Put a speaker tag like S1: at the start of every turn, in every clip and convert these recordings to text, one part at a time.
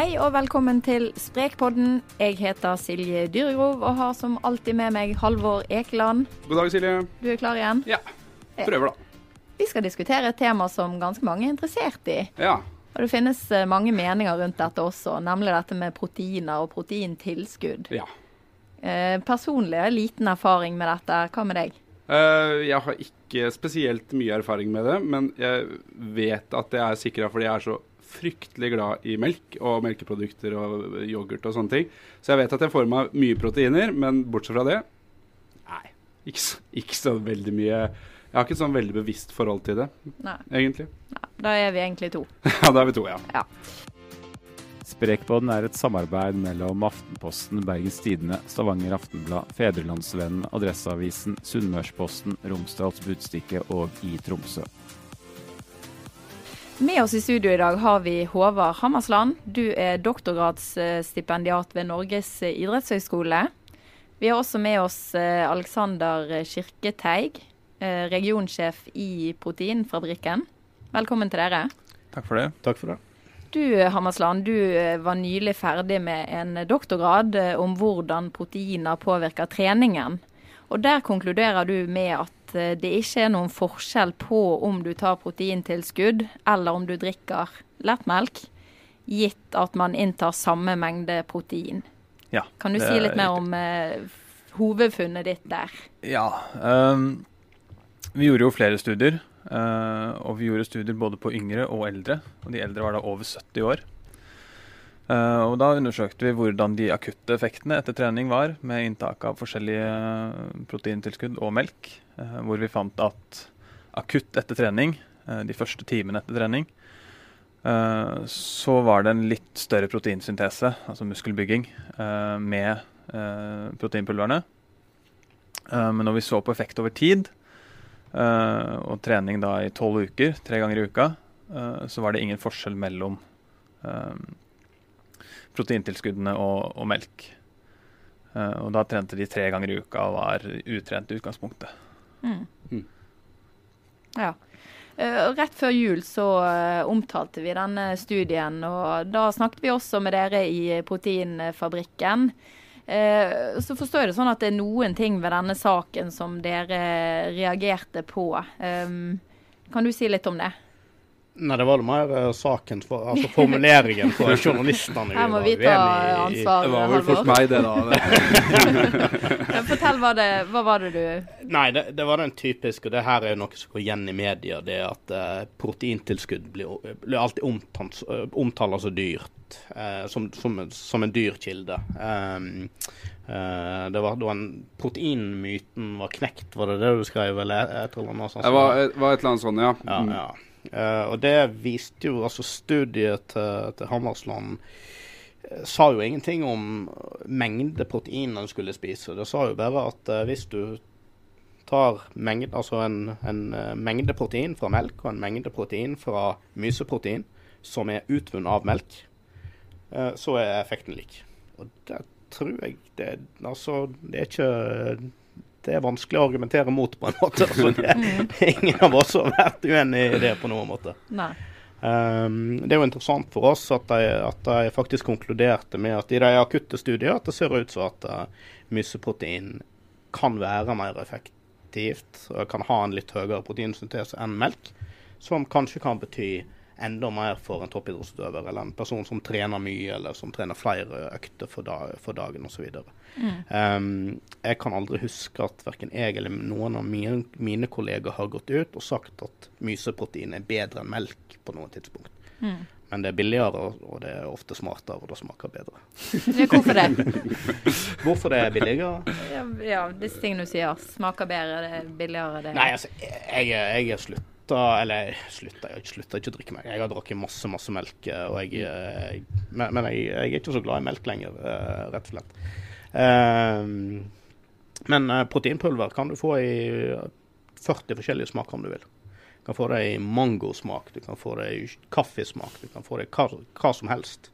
S1: Hei og velkommen til Sprekpodden. Jeg heter Silje Dyregrov og har som alltid med meg Halvor Ekeland.
S2: God dag, Silje.
S1: Du er klar igjen?
S2: Ja. Prøver, da.
S1: Vi skal diskutere et tema som ganske mange er interessert i.
S2: Ja.
S1: Og det finnes eh, mange meninger rundt dette også, nemlig dette med proteiner og proteintilskudd.
S2: ja.
S1: Eh, personlig har jeg liten erfaring med dette. Hva med deg?
S2: Eh, jeg har ikke spesielt mye erfaring med det, men jeg vet at det er sikra fordi jeg er så fryktelig glad i melk og melkeprodukter og yoghurt og sånne ting. Så jeg vet at jeg får i meg mye proteiner, men bortsett fra det Nei, ikke så, ikke så veldig mye Jeg har ikke et sånn veldig bevisst forhold til det,
S1: Nei.
S2: egentlig.
S1: Nei, da er vi egentlig to.
S2: Ja, da er vi to, ja.
S1: Ja.
S3: Sprekboden er et samarbeid mellom Aftenposten, Bergens Tidende, Stavanger Aftenblad, Fedrelandsvennen, Adresseavisen, Sunnmørsposten, Romsdals Budstikke og i Tromsø.
S1: Med oss i studio i dag har vi Håvard Hammersland. Du er doktorgradsstipendiat ved Norges idrettshøgskole. Vi har også med oss eh, Alexander Kirketeig, eh, regionsjef i Proteinfabrikken. Velkommen til dere.
S3: Takk for det.
S4: Takk for det.
S1: Du Hammersland, du eh, var nylig ferdig med en doktorgrad om hvordan proteiner påvirker treningen. Og Der konkluderer du med at Eh, det ikke er noen forskjell på om du tar proteintilskudd eller om du drikker lettmelk, gitt at man inntar samme mengde protein.
S3: Ja,
S1: kan du si litt mer om uh, hovedfunnet ditt der?
S3: Ja. Um, vi gjorde jo flere studier. Uh, og vi gjorde studier både på yngre og eldre. Og de eldre var da over 70 år. Uh, og Da undersøkte vi hvordan de akutte effektene etter trening var med inntak av forskjellige proteintilskudd og melk. Uh, hvor vi fant at akutt etter trening, de første timene etter trening, så var det en litt større proteinsyntese, altså muskelbygging, med proteinpulverne. men når vi så på effekt over tid, og trening da i tolv uker, tre ganger i uka, så var det ingen forskjell mellom proteintilskuddene og, og melk. Uh, og da trente de tre ganger i uka og var utrent i utgangspunktet.
S1: Mm. Mm. Ja. Uh, rett før jul så uh, omtalte vi denne studien, og da snakket vi også med dere i Proteinfabrikken. så forstår jeg det sånn at det er noen ting ved denne saken som dere reagerte på. Um, kan du si litt om det?
S4: Nei, det var det mer uh, saken, for, altså formuleringen for journalistene.
S1: Her må vi ta ansvar,
S2: Det var vel fort meg, det,
S1: da. Fortell, hva, det, hva var det du
S4: Nei, det, det, var den typiske, og det her er noe som går igjen i media, det at uh, proteintilskudd blir, blir alltid omtalt, uh, omtalt så dyrt. Uh, som, som, som, en dyr kilde. Um, det var da en proteinmyten var knekt, var det det du skrev? Eller et eller annet sånt?
S2: Det var, var et eller annet sånt, ja.
S4: ja,
S2: mm.
S4: ja. Uh, og det viste jo altså Studiet til, til Hammersland uh, sa jo ingenting om mengde protein en skulle spise. Det sa jo bare at uh, hvis du tar mengde, altså en, en mengde protein fra melk og en mengde protein fra myseprotein som er utvunnet av melk, så er effekten lik. Og det tror jeg det, altså, det er ikke det er vanskelig å argumentere mot, på en måte. Altså, det, ingen av oss har vært uenig i det på noen måte. Um, det er jo interessant for oss at de, at de, faktisk konkluderte med at i de akutte studiene at det ser ut som at uh, myseprotein kan være mer effektivt og kan ha en litt høyere proteinsyntese enn melk, som kanskje kan bety enda mer for en toppidrettsutøver eller en person som trener mye eller som trener flere økter for, dag, for dagen osv. Mm. Um, jeg kan aldri huske at verken jeg eller noen av mine, mine, kolleger har gått ut og sagt at myseprotein er bedre enn melk på noe tidspunkt. Mm. Men det er billigere, og det er ofte smartere, og det smaker bedre.
S1: Hvorfor det?
S4: Hvorfor det er billigere?
S1: Ja, ja, disse tingene du sier. Smaker bedre, det er billigere. Det er...
S4: Nei, altså, jeg, jeg er slutt slutta Eller slutta, jeg slutta ikke å drikke melk. Jeg har drukket masse, masse melk. Eh, jeg, jeg men, men jeg, jeg, er ikke så glad i melk lenger, eh, rett og slett. Men proteinpulver kan du få i 40 forskjellige smaker om du vil. Du kan få det i mangosmak, du kan få det i kaffesmak, du kan få det i hva, hva som helst.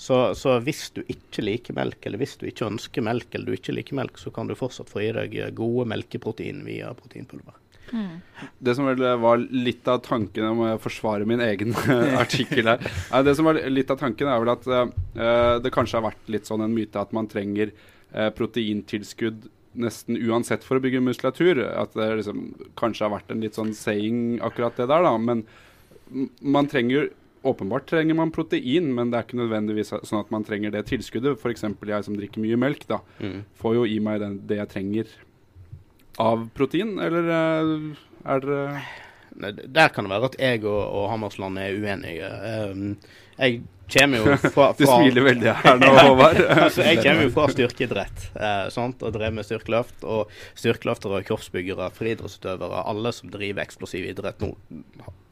S4: Så, så, hvis du ikke liker melk, eller hvis du ikke ønsker melk, eller du ikke liker melk, så kan du fortsatt få i deg gode melkeprotein via proteinpulver.
S1: Mm.
S2: Det som vel var litt av tanken Jeg må forsvare min egen artikkel her. Det som var litt av tanken, er vel at uh, det kanskje har vært litt sånn en myte at man trenger uh, proteintilskudd nesten uansett for å bygge muskulatur. At det liksom, kanskje har vært en litt sånn saying akkurat det der, da. Men man trenger Åpenbart trenger man protein, men det er ikke nødvendigvis sånn at man trenger det tilskuddet. F.eks. jeg som drikker mye melk, da,
S4: Mm.
S2: får jo i meg den, det jeg trenger av protein, eller eh, er dere
S4: Der kan det være at jeg og, og Hammersland er uenige. Um, jeg kommer jo fra,
S2: Du smiler veldig her nå, Håvard.
S4: altså, jeg kommer jo fra styrkeidrett eh, sant? og drev med styrkeløft. Og styrkeløftere, kroppsbyggere, friidrettsutøvere, alle som driver eksplosiv idrett nå,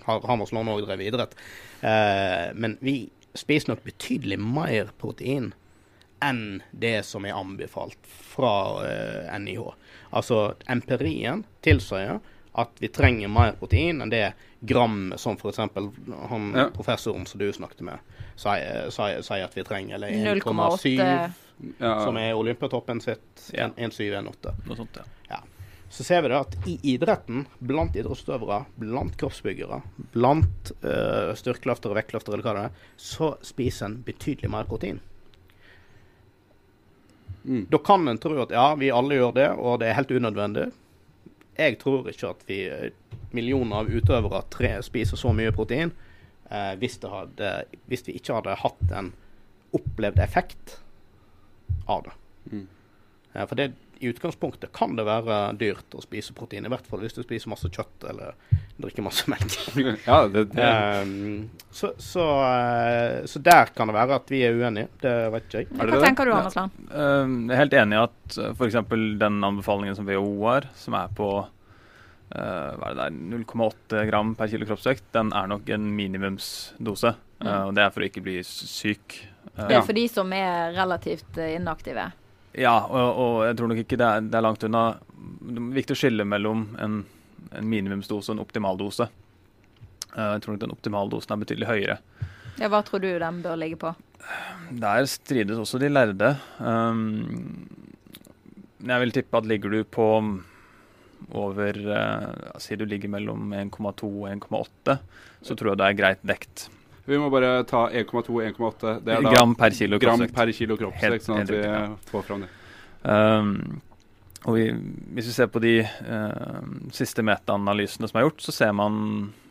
S4: har Hammersland òg drevet idrett. Eh, men vi spiser nok betydelig mer protein enn det som er anbefalt fra eh, NIH. Altså empirien tilsier at vi trenger mer protein enn det gram som f.eks. han
S2: Ja.
S4: professoren som du snakket med, sier, sier, sier at vi trenger. Eller 1,7
S2: Ja,
S4: som er Olympiatoppen sitt.
S3: Ja.
S4: 1,7-1,8.
S3: Noe ja.
S4: Så ser vi da at i idretten, blant idrettsutøvere, blant kroppsbyggere, blant uh, styrkeløftere, vektløftere eller hva det er, så spiser en betydelig mer protein.
S2: Mm.
S4: Da kan en tro at ja, vi alle gjør det, og det er helt unødvendig. Jeg tror ikke at vi eh, millioner av utøvere tre, spiser så mye protein eh, hvis, hadde, hvis vi ikke hadde hatt en opplevd effekt av det.
S2: Mm.
S4: Eh, for det, i utgangspunktet kan det være dyrt å spise protein, i hvert fall hvis du spiser masse kjøtt eller drikker masse melk.
S2: ja det, det,
S4: Um, så, så, eh, så der kan det være at vi er uenige. Det vet ikke jeg.
S1: Hva
S2: det?
S1: tenker du,
S3: Anders
S1: Land?
S3: Eh, jeg er helt enig i at uh, f.eks. den anbefalingen som WHO har, som er på eh, hva er det der, 0,8 gram per kilo kroppsvekt, den er nok en minimumsdose. Eh,
S1: Mm.
S3: og det er for å ikke bli syk. Eh,
S1: Det er for de som er relativt eh, inaktive.
S3: Ja, og, og jeg tror nok ikke det er, det er langt unna. Det er viktig å skille mellom en, en minimumsdose og en optimaldose. Eh, jeg tror nok den optimale dosen er betydelig høyere.
S1: Ja, Hva tror du den bør ligge på?
S3: Der strides også de lærde. Um, jeg vil tippe at ligger du på over uh, Si du ligger mellom 1,2 og 1,8, så tror jeg det er greit dekt.
S2: Vi må bare ta 1,2-1,8. Det er da
S3: Gram per kilo
S2: gram
S3: kroppsvekt.
S2: per kilo kroppsvekt,
S3: Helt-
S2: sånn at vi
S3: ja.
S2: får fram det.
S3: Um, og vi, hvis vi ser på de uh, siste metaanalysene som er gjort, så ser man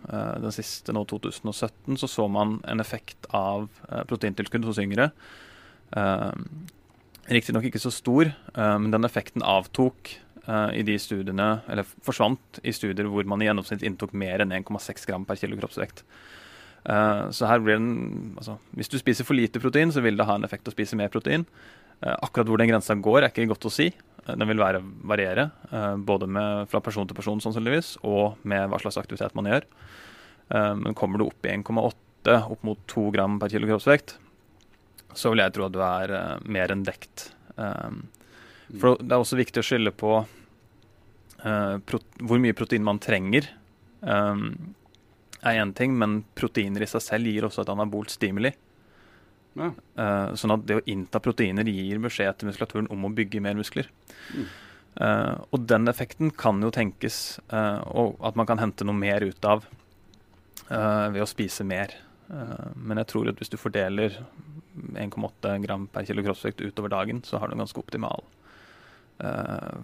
S3: uh, den siste nå 2017 så så man en effekt av uh, proteintilskudd hos yngre. Uh, Riktignok ikke så stor, uh, men den effekten avtok uh, i de studiene, eller forsvant i studier hvor man i gjennomsnitt inntok mer enn 1,6 gram per kilo kroppsvekt. Eh, så her blir den, altså, Hvis du spiser for lite protein, så vil det ha en effekt å spise mer protein. Eh, akkurat hvor den grensa går, er ikke godt å si. Eh, Den vil være, variere, både med, fra person til person sannsynligvis, og med hva slags aktivitet man gjør. Men kommer du opp i 1,8, opp mot 2 gram per kilo kroppsvekt, så vil jeg tro at du er mer enn dekt. For det er også viktig å skylde på hvor mye protein man trenger. Er én ting, men proteiner i seg selv gir også et anabolt stimuli.
S2: Ja.
S3: Uh, sånn at det å innta proteiner gir beskjed til muskulaturen om å bygge mer muskler.
S2: Mm.
S3: Uh, og den effekten kan jo tenkes uh, og at man kan hente noe mer ut av ved å spise mer. Men jeg tror at hvis du fordeler 1,8 gram per kilo kroppsvekt utover dagen, så har du en ganske optimal eh,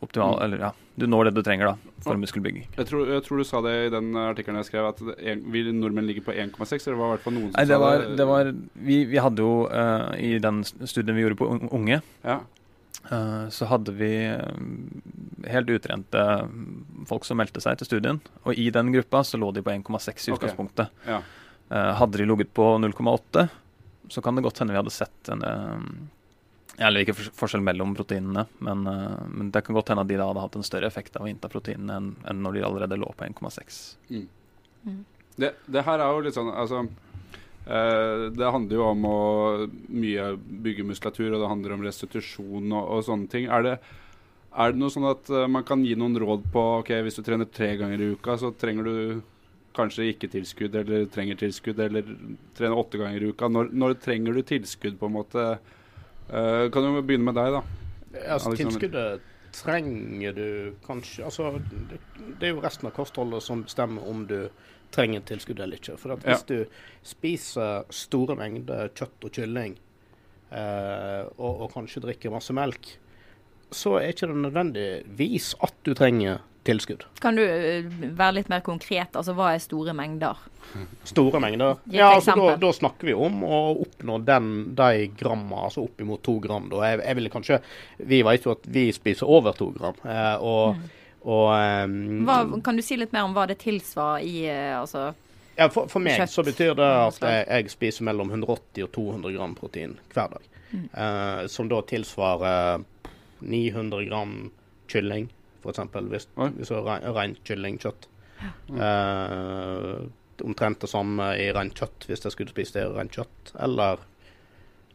S3: optimal,
S2: Mm.
S3: eller ja, Du når det du trenger da for
S2: Ja.
S3: muskelbygging.
S2: Jeg tror, jeg tror du sa det i den artikkelen jeg skrev, at en, vi nordmenn ligger på 1,6. Eller var det i hvert fall noen som
S3: Nei, det
S2: sa
S3: var, det var Vi, vi hadde jo uh, i den studien vi gjorde på unge,
S2: Ja.
S3: uh, så hadde vi helt utrente folk som meldte seg til studien. Og i den gruppa så lå de på 1,6 i
S2: utgangspunktet.
S3: utgangspunktet.
S2: Ja.
S3: Hadde de ligget på 0,8, så kan det godt hende vi hadde sett en eh, Eller ikke forskjell mellom proteinene, men, eh, men det kan godt hende at de da hadde hatt en større effekt av å innta proteinene enn enn når de allerede lå på 1,6.
S2: Mm.
S1: Mm.
S2: Det, det her er jo litt sånn Altså eh, Det handler jo om å mye bygge muskulatur, og det handler om restitusjon og, og sånne ting. Er det, er det noe sånn at eh, man kan gi noen råd på Ok, hvis du trener tre ganger i uka, så trenger du kanskje ikke tilskudd, eller trenger tilskudd, eller trener åtte ganger i uka. Når, når trenger du tilskudd, på en måte? Eh, kan du begynne med deg, da?
S4: Altså, tilskuddet trenger du kanskje Altså, det, det er jo resten av kostholdet som bestemmer om du trenger tilskudd eller ikke. For hvis
S2: Ja.
S4: du spiser store mengder kjøtt og kylling, uh, og, og kanskje drikker masse melk, så er ikke det nødvendigvis at du trenger tilskudd.
S1: Kan du eh, være litt mer konkret? Altså hva er store mengder?
S4: Store mengder. Ja, altså, da, da snakker vi om å oppnå den, de gramma, altså oppimot to gram. Da. Jeg, jeg ville kanskje Vi vet jo at vi spiser over to gram. Eh, og, og ehm,
S1: Mm. Hva, kan du si litt mer om hva det tilsvarer i eh, altså,
S4: ja, for, for meg så betyr det at jeg, jeg spiser mellom 180 og 200 gram protein hver dag.
S1: Mm.
S4: Eh, som da tilsvarer 900 gram kylling, f.eks. Hvis,
S2: Oi.
S4: hvis det er rent kyllingkjøtt. Eh, omtrent det samme i rent kjøtt hvis jeg skulle spist det rent kjøtt. Eller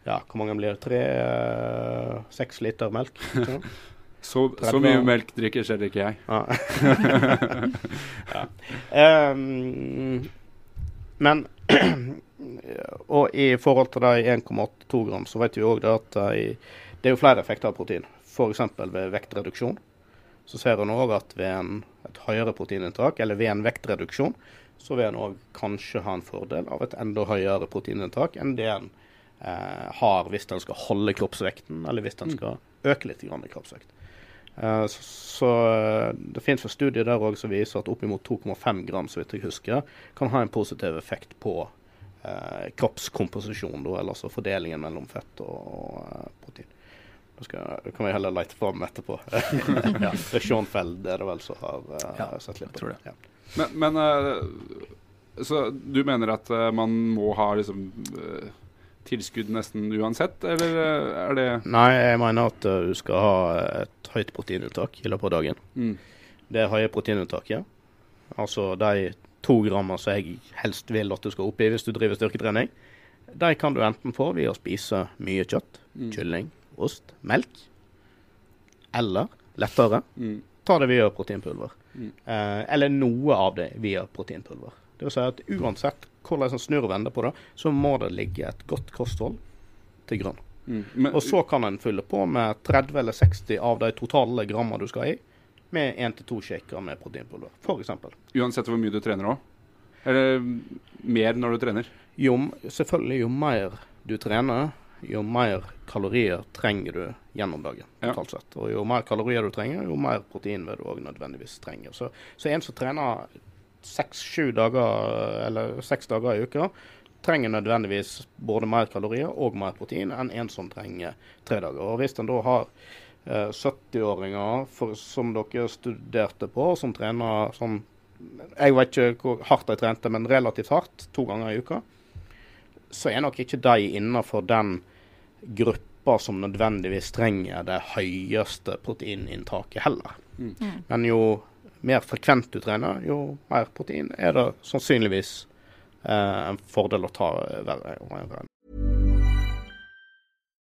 S4: ja, hvor mange blir det? Tre, eh, seks liter melk?
S2: Så, så
S4: 30
S2: mye melk drikker selv ikke jeg.
S4: Ja. ja. um, men Og i forhold til de 1,82 gram, så vet vi òg at de, det er jo flere effekter av protein. F.eks. ved vektreduksjon. Så ser en òg at ved en, et høyere proteininntak, eller ved en vektreduksjon, så vil en òg kanskje ha en fordel av et enda høyere proteininntak enn det en eh, har hvis en skal holde kroppsvekten, eller hvis en skal øke litt grann i kroppsvekt. Eh, Så, så eh, det finnes en studie der også som viser at oppimot 2,5 gram så vidt jeg husker, kan ha en positiv effekt på eh, kroppskomposisjon, eller altså fordelingen mellom fett og, og eh, protein. Da skal, kan vi heller lete fram etterpå. ja, det er Sean Feld er det vel som har uh,
S3: Ja,
S4: sett litt på
S3: tror
S4: det. Ja.
S2: Men, men uh, Så du mener at uh, man må ha liksom tilskudd nesten uansett, eller er det
S4: Nei, jeg mener at du skal ha et høyt proteininntak i løpet av dagen.
S2: mm.
S4: Det høye proteininntaket, altså de to grammer som jeg helst vil at du skal opp i hvis du driver styrketrening, de kan du enten få ved å spise mye kjøtt,
S2: Mm.
S4: kylling, ost, melk. Eller lettere
S2: Mm.
S4: ta det via proteinpulver.
S2: Mm.
S4: Eh, eller noe av det via proteinpulver. Det vil si at uansett hvordan en snur og vender på det, så må det ligge et godt kosthold til grunn.
S2: Mm. Men,
S4: Og så kan en fylle på med 30 eller 60 av de totale grammer du skal i, med 1-2 shaker med proteinpulver, f.eks.
S2: uansett hvor mye du trener òg? Eller mer når du trener?
S4: Jo, selvfølgelig, jo mer du trener, jo mer kalorier trenger du gjennom dagen.
S2: Ja.
S4: sett. Og jo mer kalorier du trenger, jo mer protein vil du òg nødvendigvis trenge. Så, så en som trener seks-sju dager eller seks dager i uka, trenger nødvendigvis både mer kalorier og mer protein enn en som trenger tre dager. Og Hvis en da har eh, 70-åringer som dere studerte på, som trener sånn Jeg vet ikke hvor hardt de trente, men relativt hardt, to ganger i uka, så er nok ikke de innenfor den gruppa som nødvendigvis trenger det høyeste proteininntaket heller.
S2: Mm.
S4: Men jo mer frekvent du trener, jo mer protein er det sannsynligvis eh, en fordel å ta hver hver-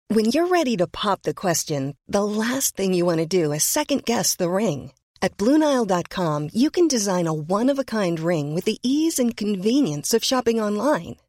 S5: When you're ready to pop the question, the last thing you want to do is second guess the ring. At Bluenile.com, you can design a one of a kind ring with the ease and convenience of shopping online.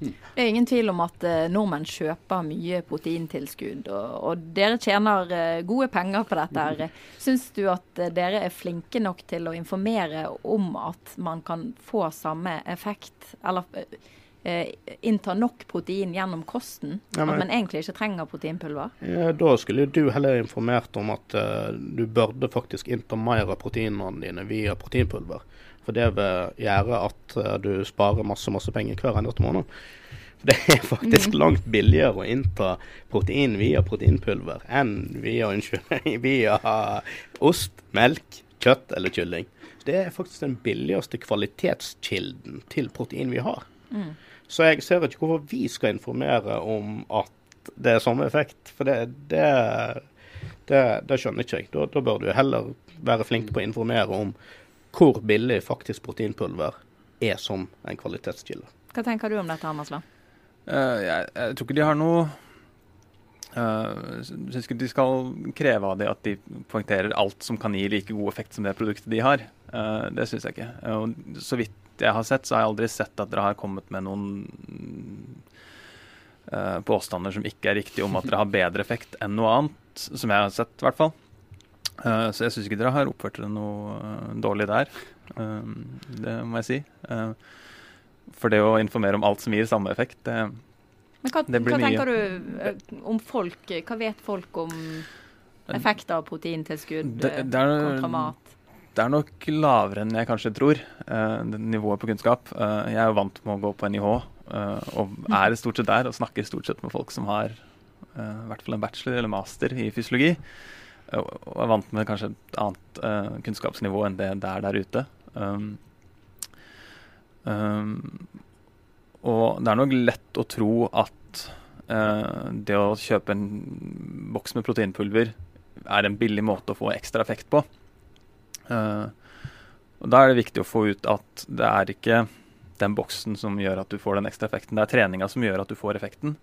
S1: Det er ingen tvil om at eh, nordmenn kjøper mye proteintilskudd, og, og dere tjener eh, gode penger på dette. her. Syns du at eh, dere er flinke nok til å informere om at man kan få samme effekt, eller eh, innta nok protein gjennom kosten?
S4: Ja, men-
S1: At man egentlig ikke trenger proteinpulver?
S4: Ja, da skulle du heller informert om at uh, du burde faktisk innta mer av proteinene dine via proteinpulver. For det vil gjøre at eh, du sparer masse masse penger hver eneste måned. Det er faktisk langt billigere å innta protein via proteinpulver enn via, unnskyld, via ost, melk, kjøtt eller kylling. Det er faktisk den billigste kvalitetskilden til protein vi har. Så jeg ser ikke hvorfor vi skal informere om at det er samme effekt. For det, det, det, det skjønner ikke jeg. Da, da bør du heller være flink på å informere om hvor billig faktisk proteinpulver er som en kvalitetskilde.
S1: Hva tenker du om dette, Amasla?
S3: Uh, jeg, jeg tror ikke de har noe uh, Syns ikke de skal kreve av dem at de poengterer alt som kan gi like god effekt som det produktet de har. Uh, det syns jeg ikke. Uh, så vidt jeg har sett, så har jeg aldri sett at dere har kommet med noen eh, påstander som ikke er riktige om at dere har bedre effekt enn noe annet, som jeg har sett, i hvert fall. Eh, så jeg syns ikke dere har oppført dere noe eh, dårlig der. Eh, det må jeg si. For det å informere om alt som gir samme effekt, det
S1: Men hva,
S3: Det blir
S1: hva
S3: mye.
S1: tenker du om folk? Hva vet folk om effekt av proteintilskudd
S3: Det- det er-
S1: kontra mat?
S3: Det er nok lavere enn jeg kanskje tror, nivået på kunnskap. Jeg er jo vant med å gå på NIH, og er stort sett der og snakker stort sett med folk som har i hvert fall en bachelor eller master i fysiologi. Og er vant med kanskje et annet uh, kunnskapsnivå enn det det er der ute. Um, um, og det er nok lett å tro at uh, det å kjøpe en boks med proteinpulver er en billig måte å få ekstra effekt på. Uh, og Da er det viktig å få ut at det er ikke den boksen som gjør at du får den ekstra effekten. Det er treninga som gjør at du får effekten.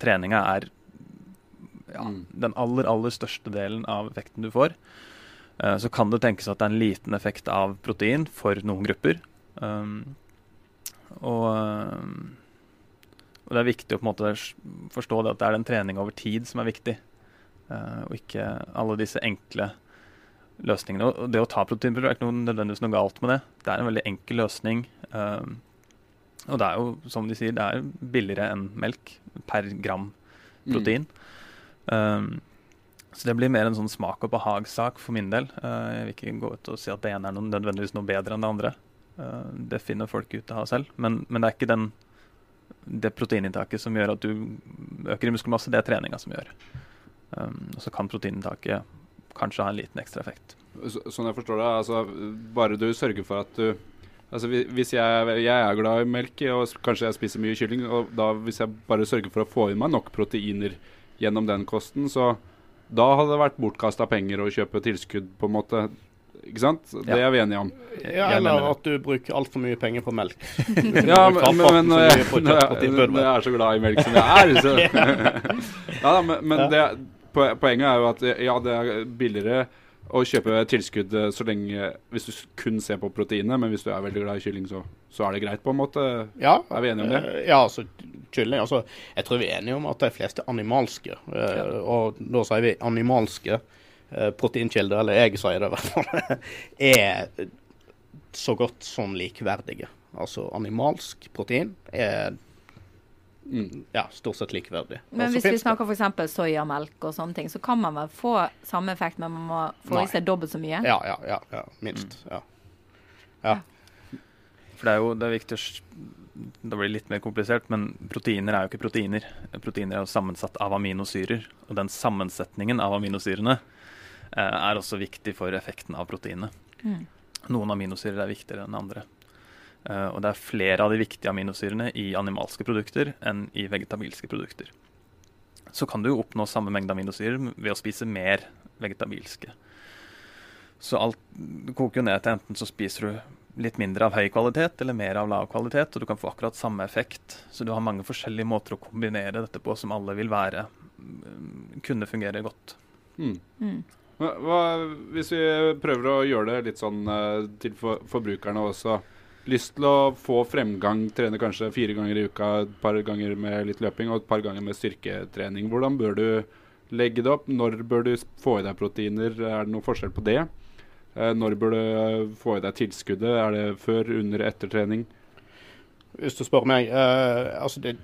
S3: Treninga er ja,
S2: Mm.
S3: den aller, aller største delen av effekten du får. Eh, så kan det tenkes at det er en liten effekt av protein for noen grupper. Um, og, um, og det er viktig å på en måte forstå det at det er den trening over tid som er viktig, uh, og ikke alle disse enkle løsningene. Og det å ta proteinpulver er ikke noe, nødvendigvis noe galt med det. Det er en veldig enkel løsning. Um, og det er jo, som de sier, det er billigere enn melk per gram protein. Um, så det blir mer en sånn smak- og behagsak for min del. Uh, jeg vil ikke gå ut og si at det ene er noe, nødvendigvis noe bedre enn det andre. Uh, det finner folk ut av selv. Men, men det er ikke den, det proteininntaket som gjør at du øker i muskelmasse, det er treninga som gjør. Um, og så kan proteininntaket kanskje ha en liten ekstra effekt.
S2: Så, sånn jeg forstår det, altså bare du sørger for at du Altså Hvis jeg, jeg er glad i melk, og kanskje jeg spiser mye kylling, og da hvis jeg bare sørger for å få i meg nok proteiner gjennom den kosten, så da hadde det vært bortkasta penger å kjøpe tilskudd, på en måte. Ikke sant? Det
S3: Ja.
S2: er vi enige om.
S4: Ja, eller at du bruker altfor mye penger på melk.
S2: Ja, men, men, men når, jeg, når, jeg, når jeg er så glad i melk som jeg er, så Ja da, men, men det, poenget er jo at ja, det er billigere å kjøpe tilskudd eh, så lenge Hvis du kun ser på proteinet, men hvis du er veldig glad i kylling, så, så er det greit, på en måte.
S4: Ja,
S2: Er vi enige om det?
S4: eh, Ja, altså kylling altså, Jeg tror vi er enige om at de fleste er animalske. Ja. Og da sier vi animalske eh, proteinkilder, eller jeg sier det i hvert fall, er så godt som likeverdige. Altså animalsk protein er
S2: Mm.
S4: ja, stort sett likeverdig.
S1: Men
S4: Også
S1: hvis vi
S4: det-
S1: snakker f.eks. soyamelk og sånne ting, så kan man vel få samme effekt, men man må få i seg dobbelt så mye?
S4: Ja, ja, ja, ja minst. Ja. ja.
S3: For det er jo det er viktig å s- blir litt mer komplisert, men proteiner er jo ikke proteiner. Proteiner er jo sammensatt av aminosyrer, og den sammensetningen av aminosyrene eh, er også viktig for effekten av proteinet.
S1: Mm.
S3: Noen aminosyrer er viktigere enn andre. Eh, og det er flere av de viktige aminosyrene i animalske produkter enn i vegetabilske produkter. Så kan du oppnå samme mengde aminosyrer ved å spise mer vegetabilske. Så alt koker jo ned til enten så spiser du litt mindre av høy kvalitet eller mer av lav kvalitet, og du kan få akkurat samme effekt. Så du har mange forskjellige måter å kombinere dette på som alle vil være mm, kunne fungere godt.
S2: Mm.
S1: Mm.
S2: Hva, hvis vi prøver å gjøre det litt sånn eh, til for, forbrukerne også. Lyst til å få fremgang, trene kanskje fire ganger i uka, et par ganger med litt løping og et par ganger med styrketrening. Hvordan bør du legge det opp? Når bør du få i deg proteiner? Er det noen forskjell på det? Eh, når bør du få i deg tilskuddet? Er det før, under, etter trening?
S4: Hvis du spør meg eh, altså det,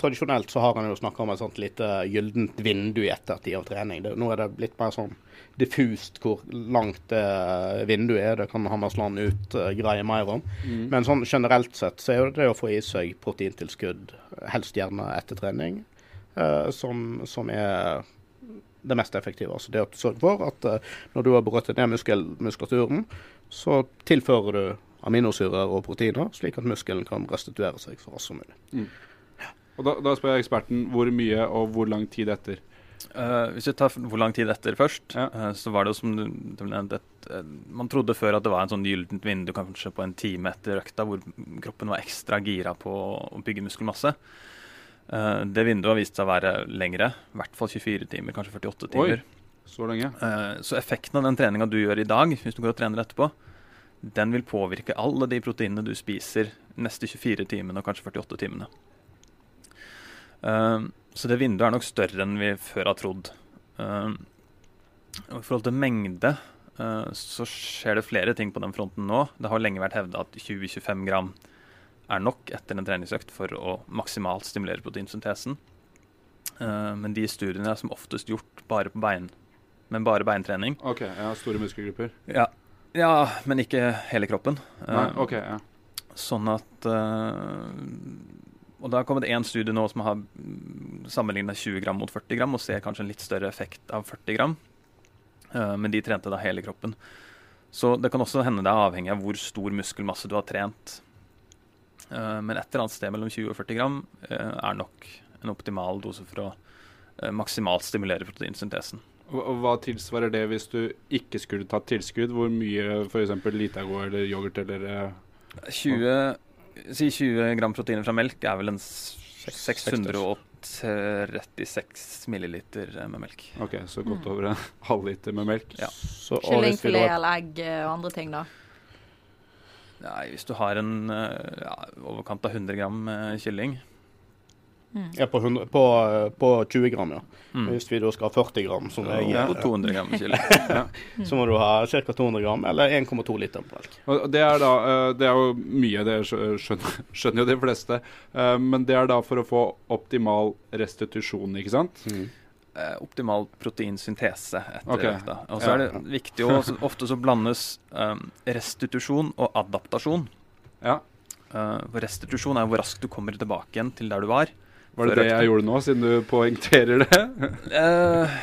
S4: Tradisjonelt så har en jo snakka om et sånt lite gyllent vindu i ettertid av trening. Det, nå er det blitt mer sånn diffust hvor langt det vinduet er. Det kan Hammersland ut uh, greie mer om.
S2: Mm.
S4: Men sånn generelt sett så er det å få i seg proteintilskudd, helst gjerne etter trening, eh, som, som er det mest effektive. Altså det at du sørger for at eh, når du har brøttet ned muskel, muskulaturen, så tilfører du aminosyrer og proteiner, slik at muskelen kan restituere seg så raskt som mulig.
S2: Og da, da spør jeg eksperten hvor mye og hvor lang tid etter.
S3: Uh, hvis vi tar hvor lang tid etter først,
S2: Ja.
S3: uh, så var det jo som du, du nevnte eh, Man trodde før at det var en sånn gyllent vindu kanskje på en time etter økta hvor kroppen var ekstra gira på å bygge muskelmasse. Eh, det vinduet har vist seg å være lengre, i hvert fall 24 timer, kanskje 48 timer. Oi.
S2: Så lenge?
S3: Eh, Så effekten av den treninga du gjør i dag, hvis du går og trener etterpå, den vil påvirke alle de proteinene du spiser neste 24 timene og kanskje 48 timene. Eh, Så det vinduet er nok større enn vi før har trodd. Eh, og I forhold til mengde eh, så skjer det flere ting på den fronten nå. Det har lenge vært hevda at 20-25 gram er nok etter en treningsøkt for å maksimalt stimulere proteinsyntesen. Eh, men de studiene er som oftest gjort bare på bein, men bare beintrening.
S2: OK, har store muskelgrupper.
S3: Ja, ja men ikke hele kroppen.
S2: Nei,
S3: Eh,
S2: OK. ja.
S3: Sånn at eh, Og det har kommet én studie nå som har sammenligna 20 gram mot 40 gram, og ser kanskje en litt større effekt av 40 gram. Eh, men de trente da hele kroppen. Så det kan også hende det er avhengig av hvor stor muskelmasse du har trent. Men et eller annet sted mellom 20 og 40 gram er nok en optimal dose for å maksimalt stimulere proteinsyntesen.
S2: Hva tilsvarer det hvis du ikke skulle tatt tilskudd? Hvor mye f.eks. Litago eller yoghurt eller eh,
S3: 20, si 20 gram proteiner fra melk er vel en 636 milliliter eh, med melk.
S2: OK, så godt over en halvliter med melk.
S3: Ja.
S1: Kyllingfilet eller egg eh, og andre ting, da.
S3: Nei, hvis du har en eh, ja, overkant av 100 gram eh, kylling
S4: Ja, på, 100, på, på 20 gram, ja.
S3: mm.
S4: Hvis vi da skal ha 40 gram, som jeg
S3: ja.
S4: gjør,
S3: på 200 gram kylling.
S4: så må du ha ca. 200 gram, eller 1,2 liter melk.
S2: Og det er da eh, Det er jo mye, det skjønner, skjønner jo de fleste. Eh, Men det er da for å få optimal restitusjon, ikke sant?
S3: Mm optimal proteinsyntese etter
S2: okay.
S3: økta. Og så er det viktig å Ofte så blandes eh, restitusjon og adaptasjon.
S2: Ja.
S3: Eh, restitusjon er hvor raskt du kommer tilbake igjen til der du var.
S2: Var det det jeg gjorde nå, siden du poengterer det?
S3: uh,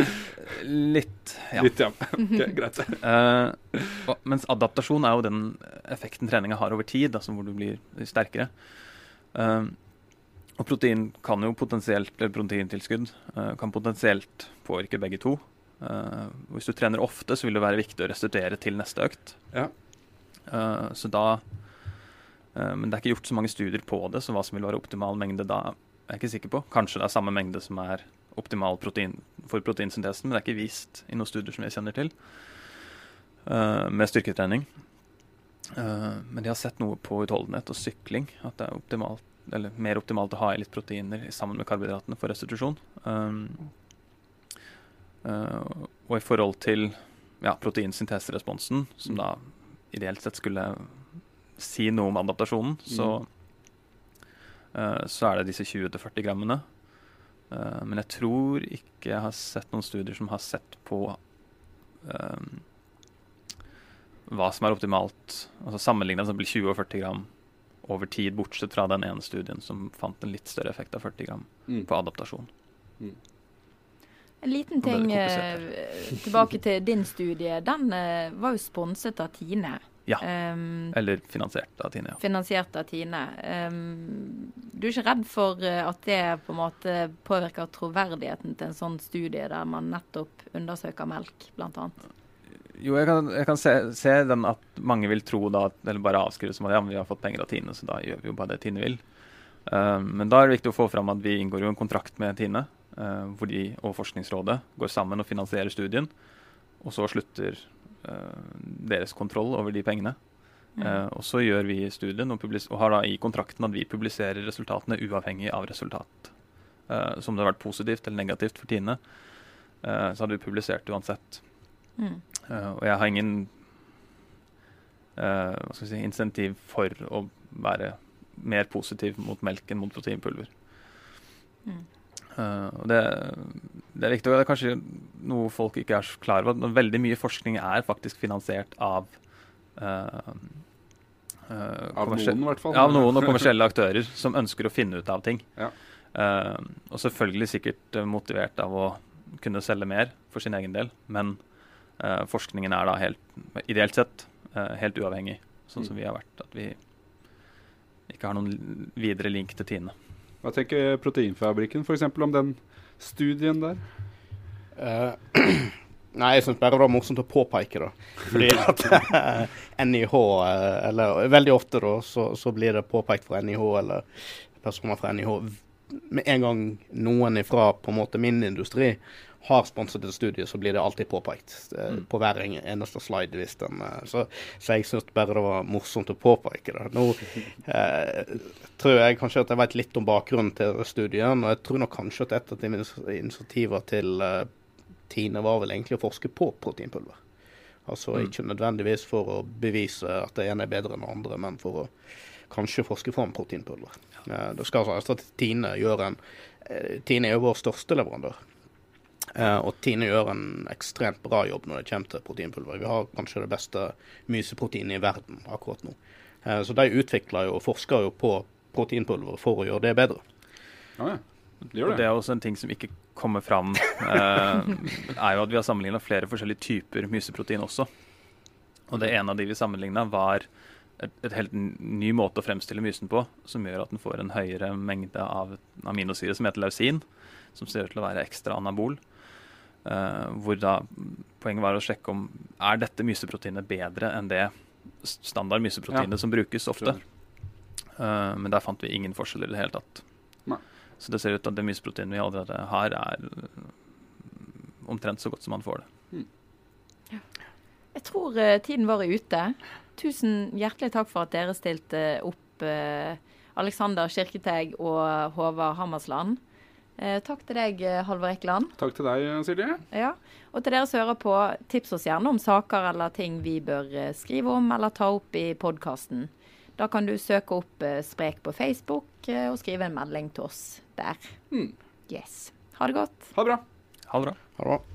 S3: litt, ja.
S2: Litt, ja. Ok, greit.
S3: uh, og, mens adaptasjon er jo den effekten treninga har over tid, altså hvor du blir sterkere. Uh, og protein kan jo potensielt, eller proteintilskudd kan potensielt påvirke begge to. Hvis du trener ofte, så vil det være viktig å restituere til neste økt.
S2: Ja.
S3: Så da Men det er ikke gjort så mange studier på det, så hva som vil være optimal mengde da, er ikke sikker på. Kanskje det er samme mengde som er optimal protein for proteinsyntesen, men det er ikke vist i noen studier som jeg kjenner til uh, med styrketrening. Uh, men de har sett noe på utholdenhet og sykling, at det er optimalt, mer optimalt å ha i litt proteiner sammen med karbohydratene for restitusjon. Um, uh, og i forhold til ja, proteinsynteseresponsen, som da ideelt sett skulle si noe om adaptasjonen, så, eh, så er det disse 20-40 grammene. Eh, men jeg tror ikke jeg har sett noen studier som har sett på um, hva som er optimalt. Altså Sammenligna 20 og 40 gram over tid, bortsett fra den ene studien som fant en litt større effekt av 40 gram
S2: Mm.
S3: på adaptasjon.
S1: En liten ting eh, tilbake til din studie. Den uh, var jo sponset av Tine.
S3: Ja.
S1: Um,
S3: Eller finansiert av Tine, ja.
S1: finansiert av Tine. Ehm, du er ikke redd for eh, at det på en måte påvirker troverdigheten til en sånn studie der man nettopp undersøker melk, annet?
S3: Jo, jeg kan, jeg kan se, se, den at mange vil tro da, eller bare avskrive som at ja, vi har fått penger av Tine, så da gjør vi jo bare det Tine vil. Uh, men da er det viktig å få fram at vi inngår jo en kontrakt med Tine, uh, hvor de og Forskningsrådet går sammen og finansierer studien. Og så slutter uh, deres kontroll over de pengene. Mm. og så gjør vi studien og, og, har da i kontrakten at vi publiserer resultatene uavhengig av resultat. som det har vært positivt eller negativt for Tine, så hadde vi publisert uansett. Mm. Uh, og jeg har ingen uh, hva skal si, insentiv for å være mer positiv mot melk enn mot proteinpulver. Mm. Uh, og det, det, er viktig, og det er kanskje noe folk ikke er så klar over. Veldig mye forskning er faktisk finansiert av
S2: av noen, i hvert fall.
S3: Ja, av noen og kommersielle aktører som ønsker å finne ut av ting. Ja. og selvfølgelig sikkert motivert av å kunne selge mer for sin egen del, men Uh, forskningen er da helt, ideelt sett uh, helt uavhengig, sånn som mm. vi har vært. At vi ikke har noen videre link til Tine.
S2: Hva tenker Proteinfabrikken f.eks. om den studien der?
S4: Uh, nei, jeg syns bare det var morsomt å påpeke det. Fordi at NIH, eller veldig ofte da, så, så, blir det påpekt fra NIH eller personer fra NIH med en gang noen ifra på en måte min industri har sponset et studie, så blir det alltid påpekt eh, mm. på hver eneste slide. hvis den, eh, så, så, jeg syns bare det var morsomt å påpeke det. Nå eh, tror jeg kanskje at jeg vet litt om bakgrunnen til studien, og jeg tror nok kanskje at et av initiativene til eh, Tine var vel egentlig å forske på proteinpulver. Altså mm. ikke nødvendigvis for å bevise at det ene er bedre enn det andre, men for å kanskje forske fram proteinpulver. Ja. Eh, det skal altså at Tine gjør en eh, Tine er jo vår største leverandør. Uh, og Tine gjør en ekstremt bra jobb når det kommer til proteinpulver. Vi har kanskje det beste myseproteinet i verden akkurat nå. Så de utvikler jo og forsker jo på proteinpulver for å gjøre det bedre.
S3: Ja, ja. Det, det. det er også en ting som ikke kommer fram, uh, er jo at vi har sammenligna flere forskjellige typer myseprotein også. Og det ene av de vi sammenligna, var et, et, helt ny måte å fremstille mysen på, som gjør at den får en høyere mengde av aminosyre som heter lausin, som ser ut til å være ekstra anabol. Uh, hvor da Poenget var å sjekke om er dette myseproteinet bedre enn det standard myseproteinet ja. som brukes ofte. Uh, men der fant vi ingen forskjeller i det hele tatt. Så det ser ut til at det myseproteinet vi allerede har, er omtrent så godt som man får det. Mm.
S1: Jeg tror uh, tiden vår er ute. Tusen hjertelig takk for at dere stilte opp, Alexander Kirketeg og Håvard Hammersland. Eh, takk til deg, eh, Halvor Ekeland.
S2: Takk til deg, Silje.
S1: Ja. Og til dere som hører på, tips oss gjerne om saker eller ting vi bør eh, skrive om eller ta opp i podkasten. Da kan du søke opp Sprek på Facebook og skrive en melding til oss der. Mm. Yes. Ha det godt.
S2: Ha det bra.
S3: Ha det bra.
S4: Ha det bra.